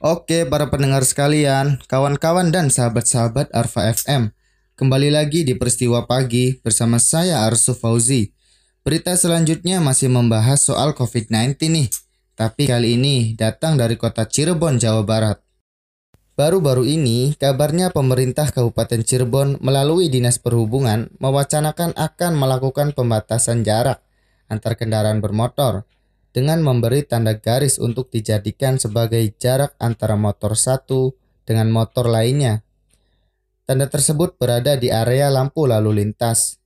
Oke para pendengar sekalian, kawan-kawan dan sahabat-sahabat Arfa FM. Kembali lagi di Peristiwa Pagi bersama saya Arsu Fauzi. Berita selanjutnya masih membahas soal COVID-19 nih. Tapi kali ini datang dari kota Cirebon, Jawa Barat. Baru-baru ini, kabarnya pemerintah Kabupaten Cirebon melalui Dinas Perhubungan mewacanakan akan melakukan pembatasan jarak antar kendaraan bermotor dengan memberi tanda garis untuk dijadikan sebagai jarak antara motor satu dengan motor lainnya. Tanda tersebut berada di area lampu lalu lintas.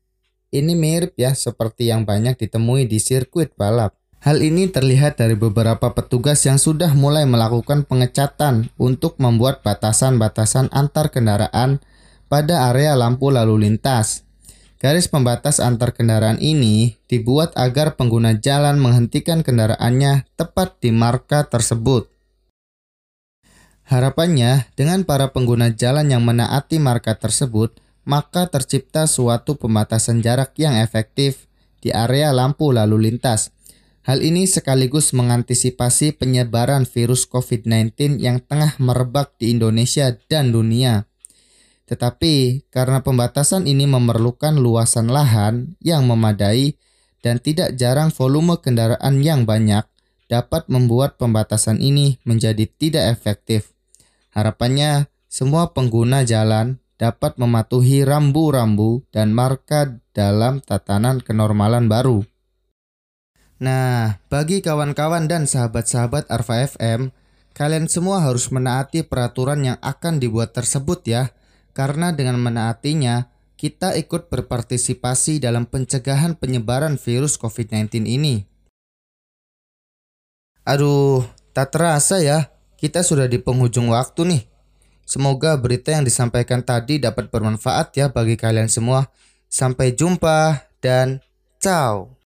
Ini mirip ya seperti yang banyak ditemui di sirkuit balap. Hal ini terlihat dari beberapa petugas yang sudah mulai melakukan pengecatan untuk membuat batasan-batasan antar kendaraan pada area lampu lalu lintas. Garis pembatas antar kendaraan ini dibuat agar pengguna jalan menghentikan kendaraannya tepat di marka tersebut. Harapannya, dengan para pengguna jalan yang menaati marka tersebut, maka tercipta suatu pembatasan jarak yang efektif di area lampu lalu lintas Hal ini sekaligus mengantisipasi penyebaran virus COVID-19 yang tengah merebak di Indonesia dan dunia. Tetapi karena pembatasan ini memerlukan luasan lahan yang memadai dan tidak jarang volume kendaraan yang banyak, dapat membuat pembatasan ini menjadi tidak efektif. Harapannya, semua pengguna jalan dapat mematuhi rambu-rambu dan marka dalam tatanan kenormalan baru. Nah, bagi kawan-kawan dan sahabat-sahabat Arfa FM, kalian semua harus menaati peraturan yang akan dibuat tersebut ya. Karena dengan menaatinya, kita ikut berpartisipasi dalam pencegahan penyebaran virus COVID-19 ini. Aduh, tak terasa ya, kita sudah di penghujung waktu nih. Semoga berita yang disampaikan tadi dapat bermanfaat ya bagi kalian semua. Sampai jumpa dan ciao.